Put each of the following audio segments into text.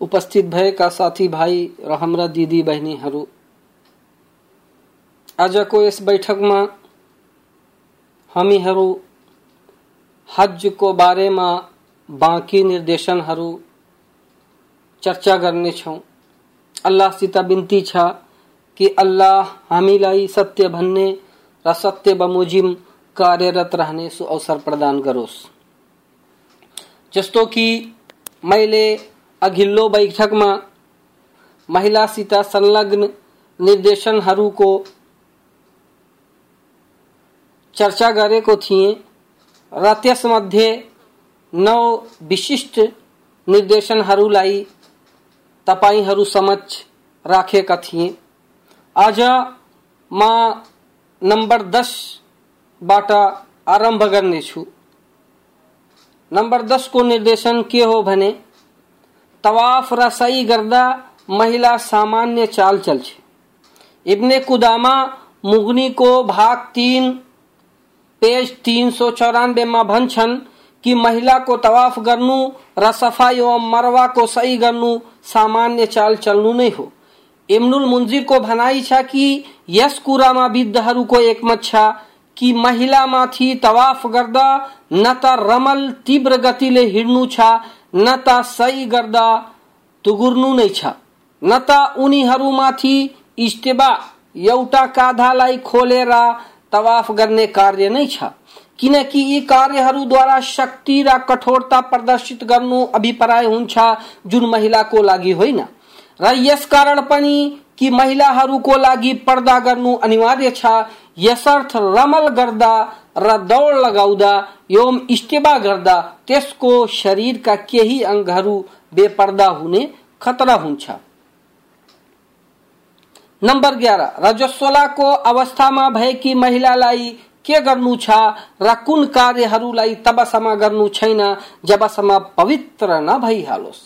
उपस्थित भएका साथी भाइ र हाम्रा दिदी बहिनीहरू आजको यस बैठकमा हामीहरू हजको बारेमा बाँकी निर्देशनहरू चर्चा गर्नेछौँ अल्लाहसित बिन्ती छ कि अल्लाह हामीलाई सत्य भन्ने र सत्य बमोजिम कार्यरत रहने सो अवसर प्रदान गरोस्। जस्तो कि मैले अघिल्लो बैठकमा महिलासित संलग्न निर्देशनहरूको चर्चा गरेको थिएँ र त्यसमध्ये नौ विशिष्ट निर्देशनहरूलाई तपाईँहरू समक्ष राखेका थिएँ आज म नम्बर दसबाट आरंभ गर्नेछु। नम्बर दसको निर्देशन के हो भने, तवाफ र सही गर्दा महिला सामान्य चाल चल्छ। इब्ने कुदामा मुगनीको भाग तीन, पेज तीन सौ चौरानबे चौरानब्बेमा भन्छन् कि महिला को तवाफ गर्नु र सफ़ा एवं मरवा को सही गर्नु सामान्य चाल चल्नु नै हो। इब्नुल मुन्जिर को भनाइ छ कि यस कुरामा विद्धहरूको एकमत छ कि महिलामाथि तवाफ गर्दा, न त रमल तीव्र गतिले हिँड्नु छ, न त सही गर्दा तुगुर्नु नै छ। न त उनीहरूमाथि इस्टेबा एउटा काँधालाई खोलेर तवाफ गर्ने कार्य नै छ। किनकि यी कार्यहरूद्वारा शक्ति र कठोरता प्रदर्शित गर्नु अभिप्राय हुन्छ जुन महिलाको लागि होइन। र यसकारण पनि कि महिलाहरूको लागि पर्दा गर्नु अनिवार्य छ, यसर्थ रमल गर्दा र दौड लगाउँदा एवं इस्टेबा गर्दा त्यसको शरीरका केही अङ्गहरू बेपर्दा हुने खतरा हुन्छ। नम्बर ग्यार, रजस्वलाको अवस्थामा भएकी महिलालाई के गर्नु छ? र कुन कार्यहरूलाई तबसम्म गर्नु छैन जबसम्म पवित्र नभइहालोस्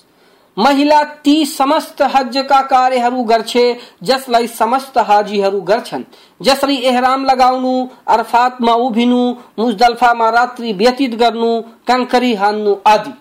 महिला ती समस्त हजका कार्यहरू गर्छे, जसलाई समस्त हाजीहरू गर्छन्। जसरी एहराम लगाउनु अरफातमा उभिनु मुजदल्फामा रात्रि व्यतीत गर्नु कङ्करी हान्नु आदि।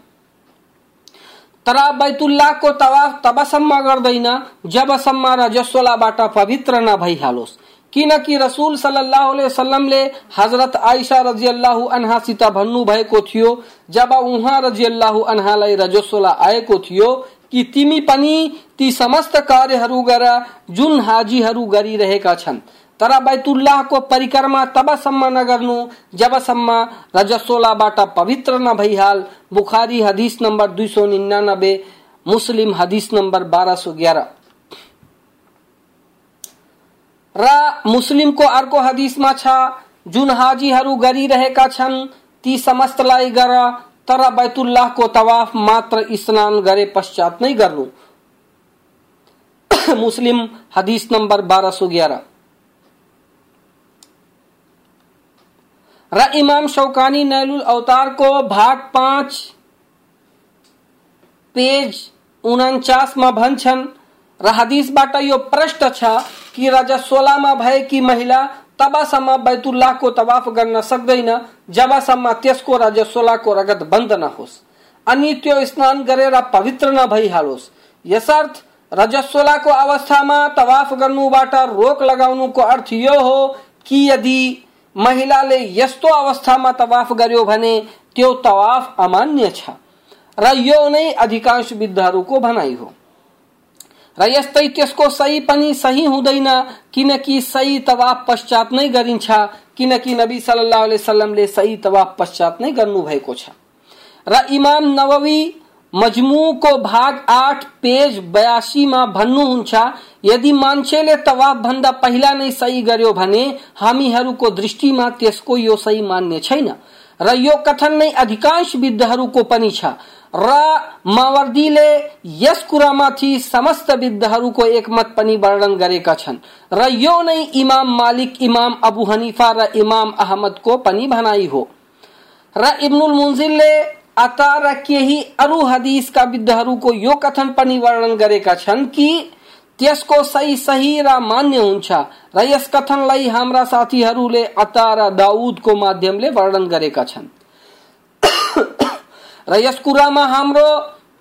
तर बैतुल्लाहको तवाफ तबसम्म गर्दैन, जबसम्म रजस्वलाबाट पवित्र नभइहालोस् किनकि रसूल सल्लल्लाहु अलैहि वसल्लमले हज़रत आइशा रजियल्लाहु अन्हासित भन्नु भएको थियो, जब उहाँ रजियल्लाहु अन्हालाई रजस्वला आएको थियो, कि तिमी पनि ती समस्त कार्यहरू गर, जुन हाजीहरू गरिरहेका छन्। तर बैतुल्लाहको परिक्रमा तबसम्म नगर्नु, जबसम्म रजस्वलाबाट पवित्र नभइहाल, बुखारी हदिस नम्बर दुई सौ निन्यानब्बे, मुस्लिम हदिस नम्बर बाह्र सौ ग्यारह र मुस्लिमको अर्को हदिसमा छ, जुन हाजीहरू गरिरहेका छन्, ती समस्तलाई गर, तर बैतुल्लाहको तवाफ मात्र स्नान गरे पश्चात नै गर्नु। मुस्लिम हदिस नम्बर बाह्र सौ ग्यारह। इमाम शौकानी नैलुल अवतारको भाग पाँच, पेज उन्चासमा भन्छन्, र हदिसबाट यो प्रश्न छ कि राजा सोलामा भएकी महिला तबसम्म बैतुल्लाहको तवाफ गर्न सक्दैन, जबसम्म त्यसको राजा सोलाको रगत बंद नहोस्। अनि त्यो स्नान गरेर पवित्र नभइहालोस्। यसर्थ रजस्वलाको अवस्थामा तवाफ गर्नुबाट रोक लगाउनुको अर्थ यो हो कि यदि महिलाले यस्तो अवस्थामा तवाफ गर्यो भने त्यो तवाफ अमान्य छ। र यो नै अधिकांश विद्धहरूको भनाइ हो। त्यसको सही पनि सही हुँदैन। किनकि सही तवाफ पश्चात नै गरिन्छ। किनकि नबी सल्लाह सल्लमले सही तवाफ पश्चात नै गर्नु भएको छ। र इमाम नववी मजमुको भाग आठ, पेज बयासीमा भन्नुहुन्छ, यदि मान्छेले तवाफ भन्दा पहिला नै सही गर्यो भने हामीहरूको दृष्टिमा त्यसको यो सही मान्य छैन। र यो कथन नै अधिकांश विद्धहरूको पनि छ। र मावर्दीले यस कुरामाथि समस्त विद्धहरूको एकमत पनि वर्णन गरेका छन्। र यो नै इमाम मालिक इमाम अबु हनिफा र इमाम अहमदको पनि भनाइ हो। र इब्नुल मुन्जिलले अतार केही अरु हदीसका विद्धहरूको यो कथन पनि वर्णन गरेका छन् कि त्यसको सही सही र मान्य हुन्छ र यस कथनलाई हाम्रा साथीहरूले अता र दाउदको माध्यमले वर्णन गरेका छन्। र यस कुरामा हाम्रो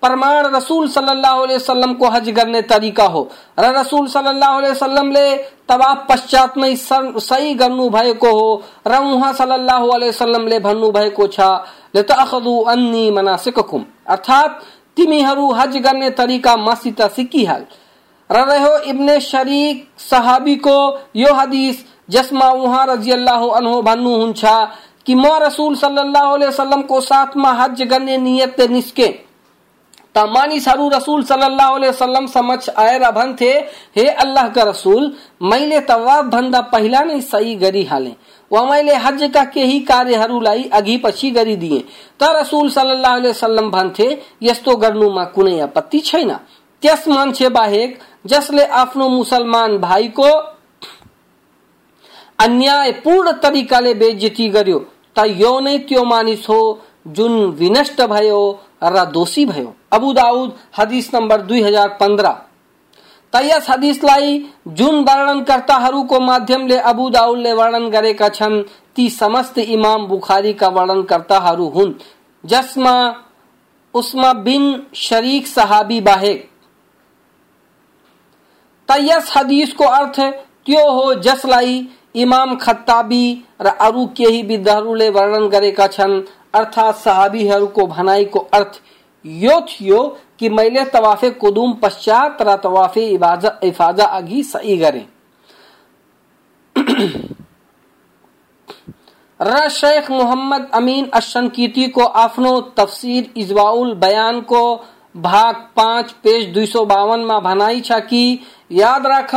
प्रमाण रसूल सल्लल्लाहु अलैहि वसल्लम को हज करने तरीका हो। र रसूल सल्लल्लाहु अलैहि वसल्लमले तवाफ पश्चातमै सही गर्नु भएको हो। र उहाँ सल्लल्लाहु अलैहि वसल्लमले भन्नु भएको छ। लतअखदु अन्नी मनासिककुम। अर्थात तिमीहरू हज गर्ने तरिका मसित सिकिहाल र रह्यो इब्ने शरीक सहाबीको यो हदीस, जसमा उहाँ रज़ी अल्लाह अन्हो भन्नुहुन्छ कि म रसूल सल्लल्लाहु अलैहि वसल्लमको साथमा हज गर्ने नियत निस्के। त मानिसहरू रसूल सल्लल्लाहु अलैहि वसल्लम समक्ष आएर भन्थे हे अल्लाहका रसूल मैले तवाफ भन्दा पहिला नै सही गरिहालेँ वा मैले हजका केही कार्यहरूलाई अघि पछि गरिदिए त रसूल सल्लल्लाहु अलैहि वसल्लम भन्थे यस्तो गर्नुमा कुनै आपत्ति छैन त्यस मान्छे बाहेक, जसले आफ्नो मुसलमान भाइको अन्यायपूर्ण तरिकाले बेइज्जती गर्यो त यो नै त्यो मानिस? हो जुन विनष्ट भयो र दोषी भयो। अबु दाउद हदिस नम्बर दुई हज़ार पन्ध्र त यस हदिसलाई जुन वर्णनकर्ताहरूको माध्यमले अबु दाउदले वर्णन गरेका छन्, ती समस्त इमाम बुखारीका वर्णनकर्ताहरू हुन्, जसमा उस्मा बिन शरीक सहाबी बाहेक। त यस हदिसको अर्थ त्यो हो जसलाई इमाम खत्ताबी र अरू केही विद्धहरूले वर्णन गरेका छन्। अर्थात् सहाबीहरूको भनाइको अर्थ यो थियो कि मैले तवाफे कुदुम पश्चात र तवाफे इफाजा अघि सही गरे। र शेख मोहम्मद अमीन अशंकीती को आफ्नो तफसीर इजवाउल बयान को भाग पाँच, पेज दुई सौ बावन में भनाई छ कि, याद राख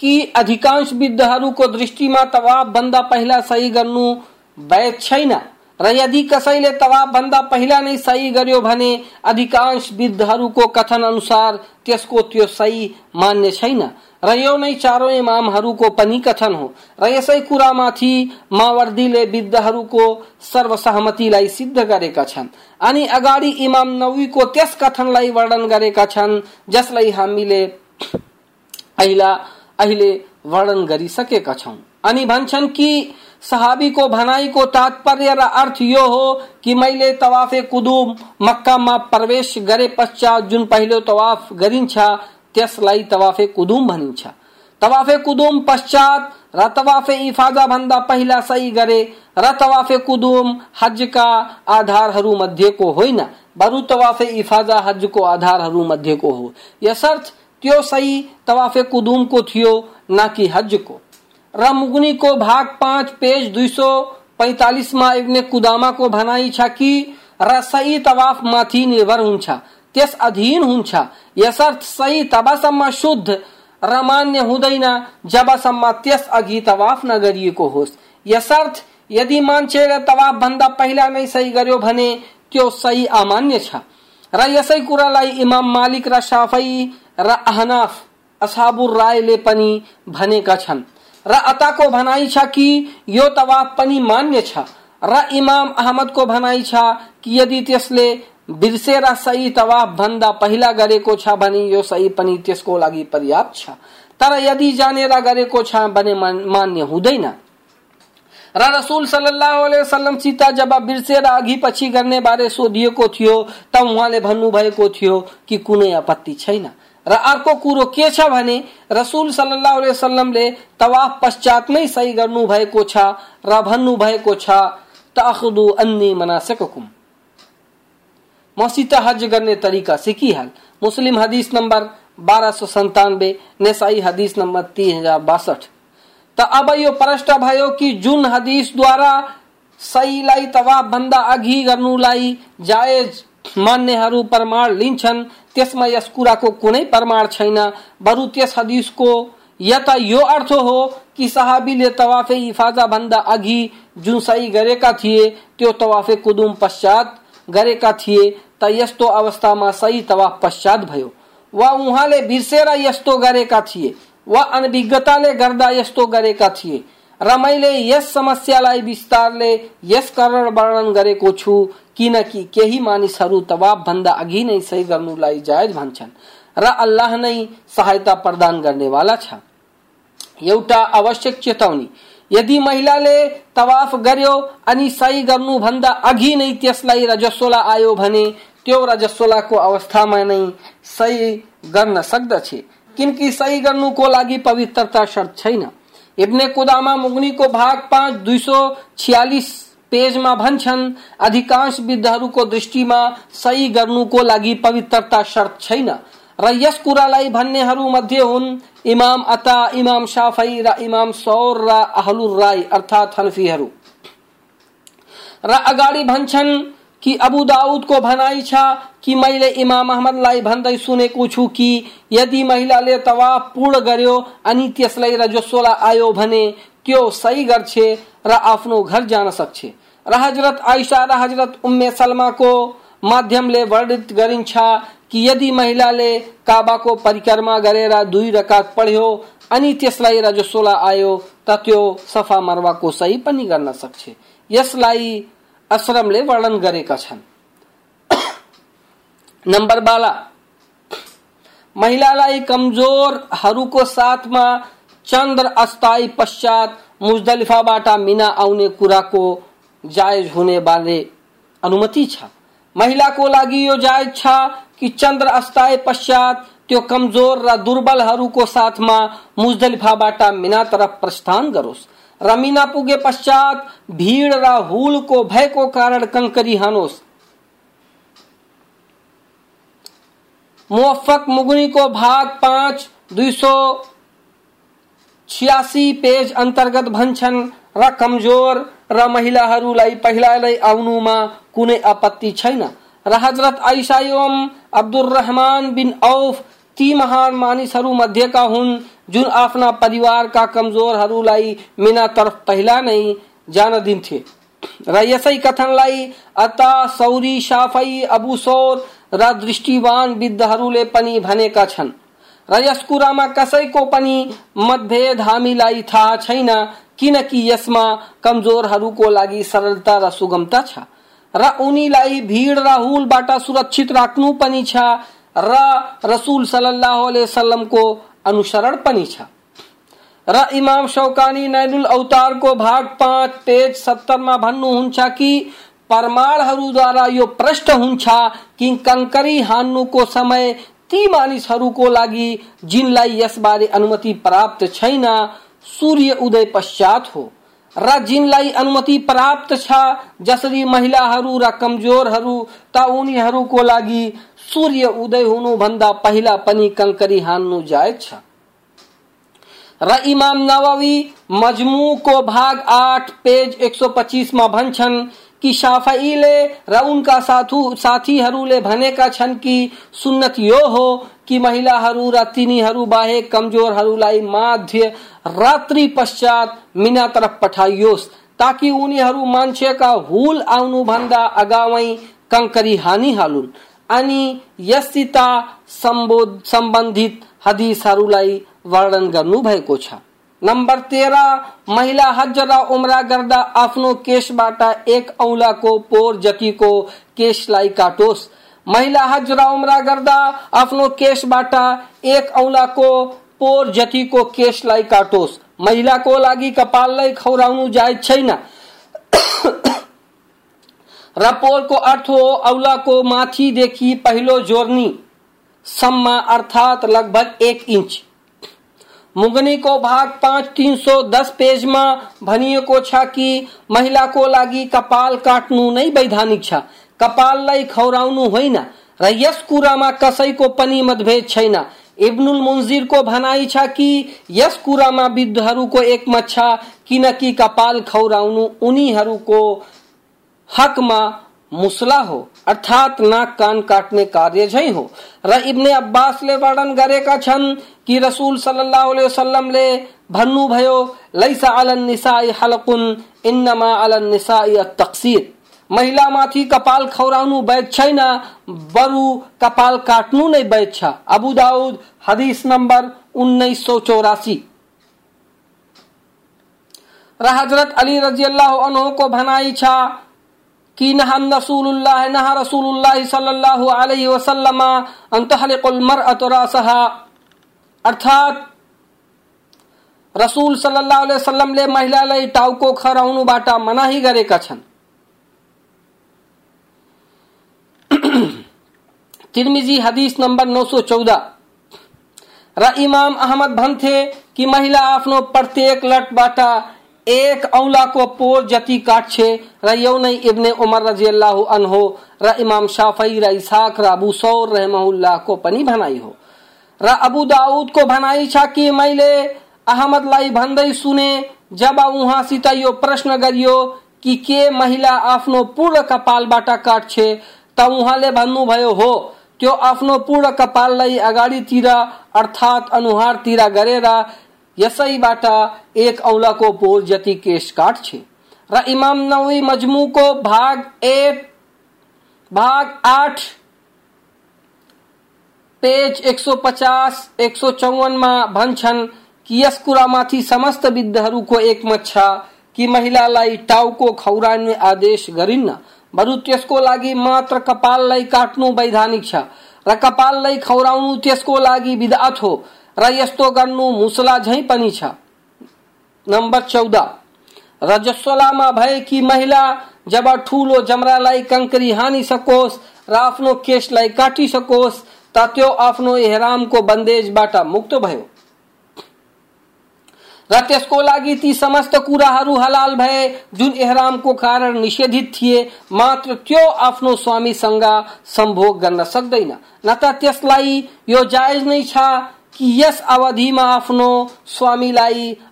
कि अधिकांश विद्धहरूको दृष्टिमा तवाब भन्दा पहिला सही गर्नु वैध छैन। र यदि कसैले तवाब भन्दा पहिला नै सही गर्यो भने अधिकांश विद्धहरूको कथन अनुसार त्यसको त्यो सही मान्य छैन। र यो नै चारौं इमामहरूको पनि कथन हो। र यसै कुरामाथि मावर्दीले विद्धहरूको सर्वसहमतिलाई सिद्ध गरेका छन्। अनि अगाडि इमाम नवीको त्यस कथनलाई वर्णन गरेका छन्, जसलाई हामीले अहिले अहिले वर्णन गरिसकेका छौं। अनि भन्छन् कि सहाबीको भनाइको तात्पर्य र अर्थ यो हो कि मैले तवाफे कुदुम मक्कामा प्रवेश गरे पश्चात जुन पहिलो तवाफ गरिन्छ, त्यसलाई तवाफे कुदुम भनिन्छ। तवाफे कुदुम पश्चात र तवाफे इफाजा भन्दा पहिला सही गरे र तवाफे कुदुम हजका आधारहरू मध्येको होइन, बरु तवाफे इफाजा हजको आधारहरू मध्येको हो। यसर्थ त्यो सही तवाफे कुदुम को थियो, न कि हज को? र मुगनी को भाग पाँच, पेज दुई सौ पैतालिस मा इब्ने कुदामा को भनाई छ कि र सही तवाफ माथि निर्भर हुन्छ त्यस अधीन हुन्छ यसर्थ सही तबसम्म शुद्ध र मान्य हुँदैन, जबसम्म त्यस अघि तवाफ नगरिएको होस्। यसर्थ, यदि मान्छेले तवाफ भन्दा पहिला नै सही गर्यो भने, त्यो सही अमान्य छ। र यसै कुरालाई इमाम मालिक र साफै र अहनाफ असाबुर रायले पनि भनेका छन्। र अताको भनाइ छ कि यो तवाफ पनि मान्य छ। र इमाम अहमदको भनाइ छ कि यदि त्यसले बिर्सेर सही तवाफ भन्दा पहिला गरेको छ भने यो सही पनि त्यसको लागि पर्याप्त छ। तर यदि जानेर गरेको छ भने मान्य हुँदैन। र रसूल सल्लल्लाहु अलैहि वसल्लम सीता जब बिर्सेर अघि पछि गर्ने बारे सोधिएको थियो त उहाँले भन्नुभएको थियो कि कुनै आपत्ति छैन। र अर्को कुरो के छ भने, रसूल अलैहि वसल्लमले तवाफ पश्चात नै सही गर्नु भएको छ र भन्नु भएको छ, तअखुदु अन्नी मनासिककुम. मसित हज गर्ने तरिका सिकिहाल। मुस्लिम हदीस नंबर बारह सौ सन्तानब्बे, नेसाई हदीस नंबर तीन हज़ार बासठ। त अब यो प्रश्न भयो कि जुन हदीसद्वारा सहीलाई तवाफ भन्दा अघि गर्नुलाई जायज़ मान्नेहरू प्रमाण लिन्छन् त्यसमा यस कुराको कुनै प्रमाण छैन। बरु त्यस हदिसको या त यो अर्थ हो कि सहाबीले तवाफे इफाजा भन्दा अघि जुन सही गरेका थिए, त्यो तवाफे कुदुम पश्चात गरेका थिए, त यस्तो अवस्थामा सही तवाफ पश्चात भयो। वा उहाँले बिर्सेर यस्तो गरेका थिए, वा अनभिज्ञताले गर्दा यस्तो गरेका थिए। र मैले यस समस्यालाई विस्तारले यस कारण वर्णन गरेको छु किनकि केही मानिसहरू तवाफ भन्दा अघि नै सही गर्नुलाई जायज भन्छन् र अल्लाह नै सहायता प्रदान गर्नेवाला छ। एउटा आवश्यक चेतावनी यदि महिलाले तवाफ गर्यो अनि सही गर्नुभन्दा अघि नै त्यसलाई रजस्वला आयो भने त्यो रजस्वलाको अवस्थामा नै सही गर्न सक्दछ किनकि सही गर्नुको लागि पवित्रता शर्त छैन। इब्ने कुदामा मुगनीको भाग पाँच, दुई सौ छियालिस पेजमा भन्छन् अधिकांश विद्धहरूको दृष्टिमा सही गर्नुको लागि पवित्रता शर्त छैन। र यस कुरालाई भन्नेहरू मध्ये हुन् इमाम अता, इमाम शाफई र इमाम सौर र अहलुर राई अर्थात् हनफीहरू। र अगाडि भन्छन् कि अबू दाऊद को भनाई छ कि मैले इमाम अहमदलाई भन्दै सुनेको छु कि यदि महिलाले तवाफ पूर्ण गर्यो अनि त्यसलाई रजस्वला आयो भने त्यो सही गर्छ र आफ्नो घर जान सक्छ। र हज़रत आइसा र हज़रत उम्मे सलमाको माध्यमले वर्णित गरिन्छ कि यदि महिलाले काबाको परिक्रमा गरेर दुई रकात पढ्यो अनि त्यसलाई रजस्वला आयो, त त्यो सफ़ा मरवाको सही पनि गर्न सक्छ। यसलाई आश्रमले वर्णन गरेका छन्। नम्बर बाह्र महिलालाई कमजोरहरूको साथमा चन्द्र अस्थायी पश्चात मुजदलिफाबाट मिना आउने कुराको जायज़ हुने बारे अनुमति छ। महिलाको लागि यो जायज़ छ कि चन्द्र अस्थायी पश्चात त्यो कमज़ोर र दुर्बलहरूको साथमा मुजदलिफाबाट मिना तरफ़ प्रस्थान गरोस्। रमीना पुगे पश्चात भीड़ र हुल को भय को कारण कंकरी हानोस। मुवफ़क मुगनी को भाग पाँच, दुई सौ छियासी पेज अंतर्गत भन्छन् र कमज़ोर, र महिलाहरूलाई पहिलालाई आउनुमा कुनै आपत्ति छैन। र हज़रत आइसा एवं अब्दुल रहमान बिन औफ ती महान मानिसहरू मध्येका हुन्, जुन आफ्ना परिवारका कमजोरहरूलाई मिना तर्फ पहिला नै जान दिन्थे र यसै कथनलाई अता, सौरी अबु सौर, र दृष्टिवान विद्धहरूले पनि भनेका छन्। र यस कुरामा कसैको पनि मतभेद हामीलाई थाहा छैन किनकि यसमा कमजोरहरूको लागि सरलता र सुगमता छ। र उनीलाई भिड र हुलबाट सुरक्षित राख्नु पनि छ र रसूल सल्लल्लाहु अलैहि वसल्लम को अनुसरण पनि छ। र इमाम शौकानी नैनुल अवतारको भाग पाँच, पेज सत्तरमा भन्नुहुन्छ कि परमाणहरूद्वारा यो प्रश्न हुन्छ कि कङ्करी हान्नुको समय ती मानिसहरूको लागि जिनलाई यसबारे अनुमति प्राप्त छैन, सूर्य उदय पश्चात हो। र जिनलाई अनुमति प्राप्त छ, जसरी महिलाहरू र कमजोरहरू त उनीहरूको लागि सूर्य उदय हुनुभन्दा पहिला पनि कङ्करी हान्नु जायज़ छ र इमाम नववी मजमुको भाग आठ, पेज एक सौ पच्चिसमा भन्छन् कि शाफईले र उनका साथु, साथीहरूले भनेका छन् कि सुन्नत यो हो कि महिलाहरू र तिनीहरू बाहेक कमजोरहरूलाई माध्य रात्रि पश्चात मिना तरफ़ पठाइयोस्, ताकि उनीहरू मान्छेका हुल आउनुभन्दा अगावै कङ्करी हानिहालुन् अनि यसित सम्बन्धित हदिसहरूलाई वर्णन गर्नु भएको छ। नम्बर तेरह, महिला हज र उम्रा गर्दा आफ्नो केशबाट एक औलाको पोर जतिको केशलाई काटोस्। महिला हज र उम्रा गर्दा आफ्नो केशबाट एक औलाको पोर जतिको केशलाई काटोस्। महिलाको लागि कपाललाई खौराउनु जायज़ छैन र पोरको अर्थ हो औलाको माथिदेखि पहिलो जोर्नी। सम्म अर्थात लगभग एक इंच मुगनीको भाग पाँच, तीन सौ दस पेजमा भनिएको छ कि महिलाको लागि कपाल काट्नु नै वैधानिक छ। कपाललाई खौराउनु होइन। र यस कुरामा कसैको पनि मतभेद छैन। इब्नुल मुन्जिरको भनाइ छ कि यस कुरामा विद्धहरूको एकमत छ किनकि कपाल खौराउनु उनीहरूको हकमा मुसला हो। अर्थात नाक कान काटने कार्य झै हो। र इब्ने अब्बासले वर्णन गरेका छन् कि रसूल सल्लल्लाहु अलैहि वसल्लमले भन्नुभयो लैसा अलन निसाई हलकुन, इन्नमा अलन निसाई तक्सीर महिलामाथि कपाल खौराउनु वैध छैन, बरु कपाल काट्नु नै वैध छ। अबु दाउद हदिस नम्बर उन्नाइस सौ चौरासी। र हज़रत अली रज़ी अल्लाह को भनाई छा कि नहन रसूलुल्लाह नहा रसूलुल्लाह सल्लल्लाहु अलैहि वसल्लम अन तहलिकुल मरअतु रासहा। अर्थात, रसूल सल्लल्लाहु अलैहि वसल्लम ले महिला महिलालाई टाउको खराउनुबाट मनाही गरेका छन् तिरमिजी हदीस नंबर 914 र इमाम अहमद भन्थे कि महिला आफ्नो प्रत्येक लटबाट एक औलाको पोर जति काट्छे, र यो नै इब्ने उमर रजियल्लाहु अन्हो, र इमाम शाफई, र इसाक र अबू सौर रहमहुल्लाहको पनि भनाइ हो। र अबू दाऊदको भनाइ छ कि मैले अहमदलाई भन्दै सुने, जब उहाँसित यो प्रश्न गरियो कि के महिला आफ्नो पूर्ण कपालबाट काट्छे, त उहाँले भन्नुभयो हो, त्यो आफ्नो पूर्ण कपाललाई अर्थात् अनुहारतिर गरेर यसैबाट एक औलाको पोर जति केश काट्छे र इमाम नवी मजमुको भाग एक, भाग आठ, पेज एक सौ पचास, एक सौ चौवनमा भन्छन् कि यस कुरामाथि समस्त विद्धहरूको एकमत छ कि महिलालाई टाउको खौराउने आदेश गरिन्न, बरु त्यसको लागि मात्र कपाललाई काट्नु वैधानिक छ। र कपाललाई खौराउनु त्यसको लागि विधात हो। र यस्तो गर्नु मुसला झै पनि छ। नम्बर चौध रजस्वलामा भएकी महिला, जब ठुलो जमरालाई कङ्करी हानिसकोस्, र आफ्नो केशलाई काटिसकोस्, त त्यो आफ्नो एहरामको बन्देजबाट मुक्त भयो। र त्यसको लागि ती समस्त कुराहरू हलाल भए, जुन एहरामको कारण निषेधित थिए, मात्र त्यो आफ्नो स्वामीसँग सम्भोग गर्न सक्दैन। न त त्यसलाई यो जायज़ नै छ कि यस अवधिमा आफ्नो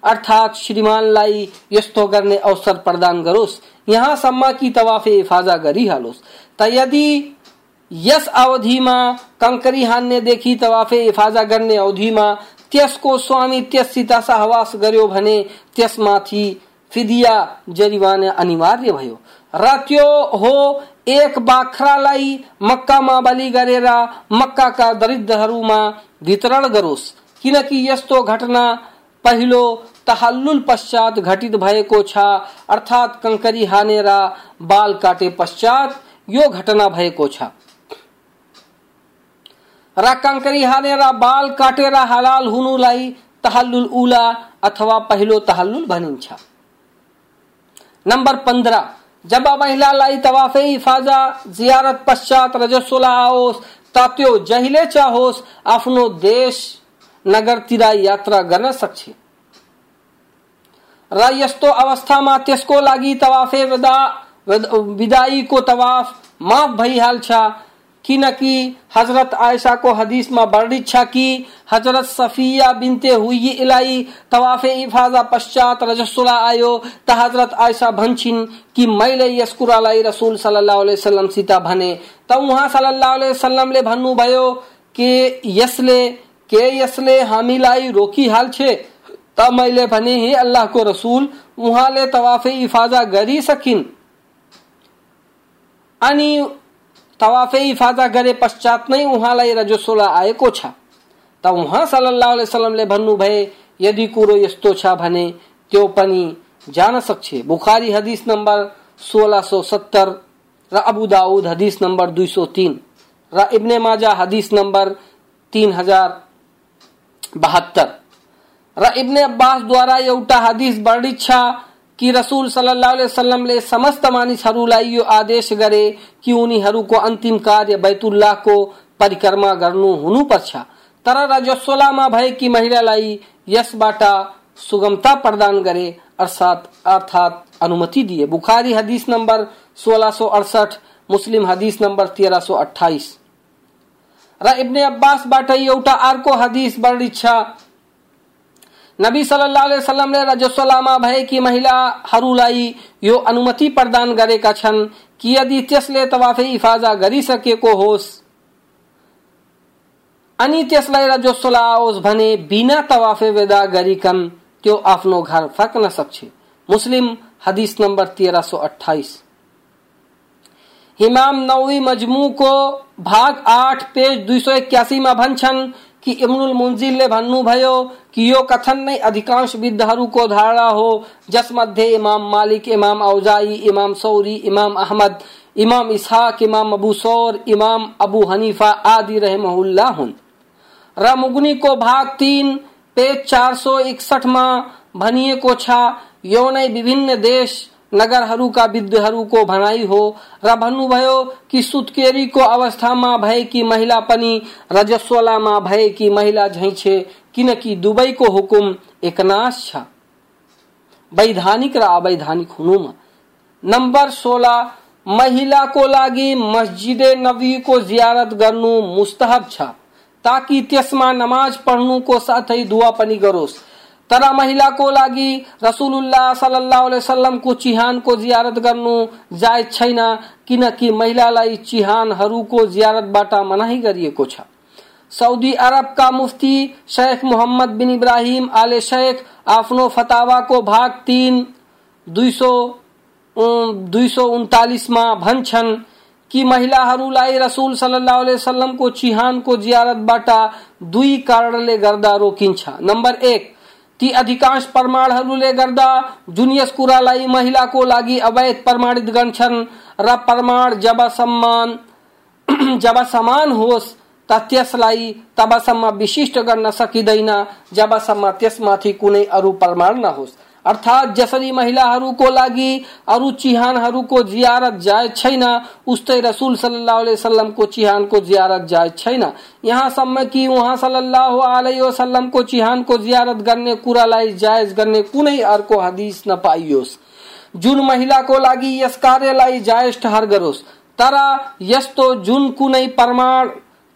अर्थात् श्रीमानलाई यस्तो गर्ने अवसर प्रदान गरोस् यहाँसम्म कि तवाफे इफाजा गरिहालोस् त यदि यस अवधिमा कङ्करी हान्नेदेखि तवाफे इफाजा गर्ने अवधिमा त्यसको स्वामी त्यससित सहवास गर्यो भने त्यसमाथि फिदिया जरिवाना अनिवार्य भयो। र त्यो हो एक बाख्रालाई मक्कामा बलि गरेर मक्काका दरिद्रहरूमा वितरण गरोस्। किनकि यस्तो घटना पहिलो तहल्लुल पश्चात घटित भएको छ, अर्थात् कङ्करी हानेर बाल काटे पश्चात यो घटना भएको छ। र कङ्करी हानेर बाल काटेर हलाल हुनुलाई तहल्लुल उला अथवा पहिलो तहल्लुल भनिन्छ। नंबर पंद्रह जब महिलालाई तवाफे इफाजा जियारत पश्चात रजस्वला आओस् त त्यो जहिले चाहोस् आफ्नो देश नगरतिर यात्रा गर्न सक्छ। र यस्तो अवस्थामा त्यसको लागि तवाफे विदा विदाईको तवाफ माफ़ भइहाल्छ। किनकि हज़रत आयशा को हदीस में वर्णित छ कि हज़रत सफिया बिनते हुई इलाई तवाफे इफाजा पश्चात रजसुला आयो, त हज़रत आयशा भन्छिन् कि मैले यस कुरालाई रसूल सल्लल्लाहु अलैहि वसल्लम सित भने। त उहाँ सल्लल्लाहु अलैहि वसल्लमले भन्नुभयो कि यसले, के यसले हामीलाई रोकिहाल्छे त मैले भने, हे अल्लाहको रसूल, उहाँले तवाफे इफाजा गरिसकिन्। अनि तवाफे इफादा गरे पश्चात नै उहाँलाई रजोसोला आएको छ। त उहाँ सल्लाह वसलमले भन्नुभए यदि कुरो यस्तो छ भने त्यो पनि जान सक्छ। बुखारी हदिस नम्बर सोह्र सौ सत्तर र अबु दाऊद हदिस नम्बर दुई सौ तीन र इब्ने माजा हदिस नम्बर तीन हज़ार बहत्तर। र इब्ने अब्बासद्वारा एउटा हदिस वर्णित छ कि रसूल सल्लल्लाहु अलैहि वसल्लमले समस्त मानिसहरूलाई यो आदेश गरे कि उनीहरूको अन्तिम कार्य बैतुल्लाहको परिक्रमा गर्नु हुनुपर्छ। तर रजस्वलामा भएकी महिलालाई यसबाट सुगमता प्रदान गरे अर्थात अर्थात अनुमति दिए। बुखारी हदीस नंबर सोलह मुस्लिम हदीस नंबर तेरह र इब्ने अब्बासबाट एउटा अर्को हदीस वर्णित छ। नबी सल्लल्लाहु अलैहि वसल्लमले रजस्वलामा भएकी महिलाहरूलाई यो अनुमति प्रदान गरेका छन् कि यदि त्यसले तवाफे इफाजा गरिसकेको होस्। अनि त्यसलाई रजस्वला आओस् भने बिना तवाफे वेदा गरिकन त्यो आफ्नो घर फर्कन सक्छ। मुस्लिम हदीस नंबर तेरह सौ अट्ठाईस। इमाम नवी मजमू को भाग आठ पेज दुई सौ इक्यासी में भन्छन् कि ने भन्नु भयो कि यो कथन नै अधिकांश विद्धहरूको धारणा हो जस मध्ये इमाम मालिक, इमाम औजाई, इमाम सौरी, इमाम अहमद, इमाम इसहाक, इमाम अबू सौर, इमाम अबू हनीफा आदि रहमहुल्ला हुन्। र मुगनीको भाग तीन, पेज चार सौ इकसठ इकसठमा भनिएको छ यो नै विभिन्न देश नगर हरु का नगरहरूका विद्यहरूको भनाइ हो र भन्नुभयो कि सुत्केरीको अवस्थामा भएकी महिला पनि रजस्वलामा भएकी महिला झैँ छे किनकि दुवैको हुकुम एकनाश छ। वैधानिक र अवैधानिक हुनुमा नम्बर सोह्र महिलाको लागि मस्जिदे नबीको जियारत गर्नु मुस्तहब छ। ताकि त्यसमा नमाज़ पढ्नुको साथै दुआ पनि गरोस्। तर महिलाको लागि रसुलुल्लाह सल्लाह वसल्लमको चिहानको जियारत गर्नु जायज़ छैन, किनकि महिलालाई चिहानहरूको जियारतबाट मनाही गरिएको छ। सऊदी अरबका मुफ्ती शेख मोहम्मद बिन इब्राहिम आले शेख आफ्नो फतावाको भाग तीन, दुई सौ दुई सौ उन्तालिसमा भन्छन् कि महिलाहरूलाई रसुल सल्लाह वसल्लमको चिहानको जियारतबाट दुई कारणले गर्दा रोकिन्छ। नम्बर एक, ती अधिकांश प्रमाणहरूले गर्दा जुन यस कुरालाई महिलाको लागि अवैध प्रमाणित गर्छन् र प्रमाण जब सम्मान, जब समान होस् त त्यसलाई तबसम्म विशिष्ट गर्न सकिँदैन, जबसम्म त्यसमाथि कुनै अरू प्रमाण नहोस्। अर्थात जसरी महिलाहरूको लागि अरू चिहानहरूको जियारत जायज़ छैन। उस्तै रसुल सल्लाह वसल्लमको चिहानको जियारत जायज़ छैन। यहाँसम्म कि उहाँ सल्लाह वसल्लमको चिहानको जियारत गर्ने कुरालाई जायज़ गर्ने कुनै अर्को हदिस नपाइयोस् जुन महिलाको लागि यस कार्यलाई जायज़ ठहर गरोस्। तर यस्तो जुन कुनै प्रमाण,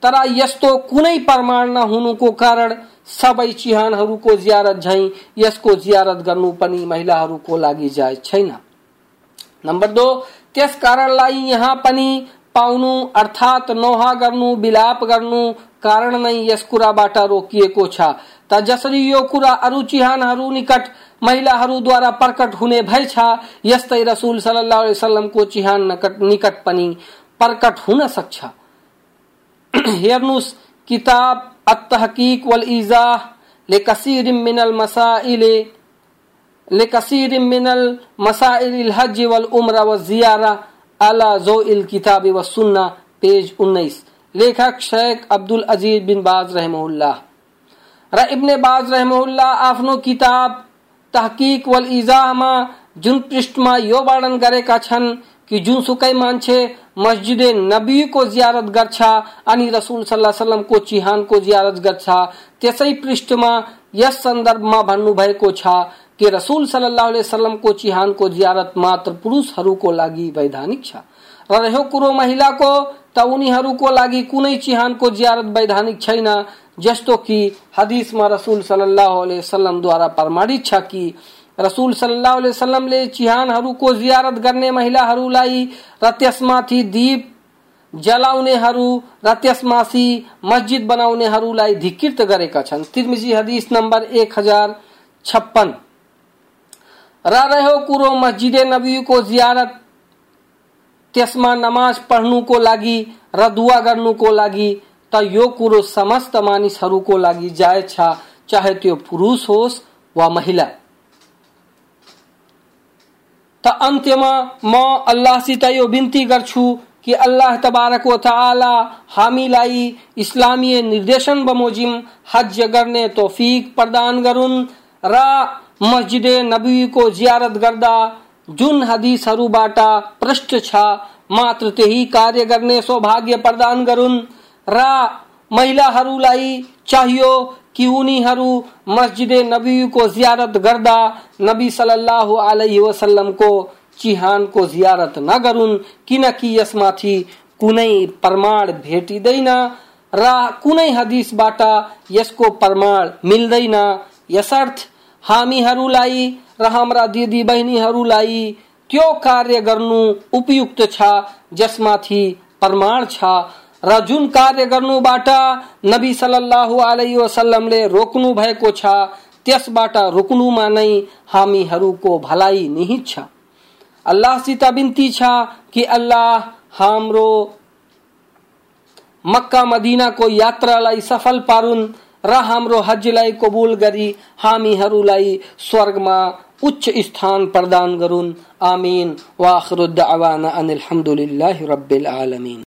तर यस्तो कुनै प्रमाण नहुनुको कारण सबै चिहानहरूको जियारत झै, यसको जियारत गर्नु पनि महिलाहरूको लागि जायज़ छैन। नम्बर दो, त्यस कारणलाई यहाँ पनि पाउनु, अर्थात नोहा गर्नु, विलाप गर्नु कारण नै यस कुराबाट रोकिएको छ। त जसरी यो कुरा अरू चिहानहरू निकट महिलाहरूद्वारा प्रकट हुने भएछ, यस्तै रसुल सल्लाह वसल्लमको चिहान निकट पनि प्रकट हुन सक्छ। हेर्नुहोस् किताब अतहकीक वल ईजाह लेकसीर मिनल मसाइल लेकसीर मिनल मसाइल हज वल उम्र व जियारा अला जो इल किताब व सुन्ना पेज 19 लेखक शेख अब्दुल अज़ीज़ बिन बाज रहमहुल्लाह र इब्ने बाज रहमहुल्लाह आफ्नो किताब तहकीक वल इजाहमा जुन पृष्ठमा यो वर्णन गरेका छन् कि जुनसुकै मान्छे मस्जिद नबीको जियारत गर्छ अनि रसुल सल्लाह को चिहानको जियारत गर्छ त्यसै पृष्ठमा यस सन्दर्भमा भन्नुभएको छ कि रसुल सल्लाह को चिहानको जियारत मात्र पुरुषहरूको लागि वैधानिक छ। र रह्यो कुरो महिलाको त उनीहरूको लागि कुनै चिहानको जियारत वैधानिक छैन, जस्तो कि हदिसमा रसुल सल्लाह द्वारा प्रमाणित छ कि रसूल सल्लाह अलैहि वसल्लम ले वसल्लमले चिहानहरूको जियारत गर्ने महिलाहरूलाई र त्यसमाथि दीप जलाउनेहरू र त्यसमाथि मस्जिद बनाउनेहरूलाई धिकृत गरेका छन्। तिर्मिजी हदिस नम्बर एक हज़ार छप्पन। र रह्यो कुरो मस्जिद नबीको जियारत, त्यसमा नमाज़ पढ्नुको लागि र दुआ गर्नुको लागि त यो कुरो समस्त मानिसहरूको लागि जायज़ छ, चाहे त्यो पुरुष होस् वा महिला। त अन्त्यमा म अल्लाहसित यो बिन्ती गर्छु कि अल्लाह तबारक व तआला हामीलाई इस्लामीय निर्देशन बमोजिम हज गर्ने तौफीक प्रदान गरून्। र मस्जिद नबीको जियारत गर्दा जुन हदिसहरूबाट पृष्ठ छ, मात्र त्यही कार्य गर्ने सौभाग्य प्रदान गरून्। र महिलाहरूलाई चाहियो कि उनीहरू मस्जिद नबीको जियारत गर्दा, नबी सल्लल्लाहु अलैहि वसल्लमको चिहानको जियारत नगरून् किनकि यसमाथि कुनै प्रमाण भेटिँदैन र कुनै हदिसबाट यसको प्रमाण मिल्दैन यसर्थ हामीहरूलाई र हाम्रा दिदी बहिनीहरूलाई त्यो कार्य गर्नु उपयुक्त छ? जसमाथि प्रमाण छ। र जुन कार्य गर्नुबाट नबी सल्लाह अलैहि वसल्लमले रोक्नु भएको छ त्यसबाट रोक्नुमा नै हामीहरूको भलाइ निहित छ। अल्लाहसित बिन्ती छ कि अल्लाह हाम्रो मक्का मदिनाको यात्रालाई सफल पारुन् र हाम्रो हजलाई कबुल गरी हामीहरूलाई स्वर्गमा उच्च स्थान प्रदान गरून्। आमीन। वाखरु दावाना अनिल रब्बिल आलमीन।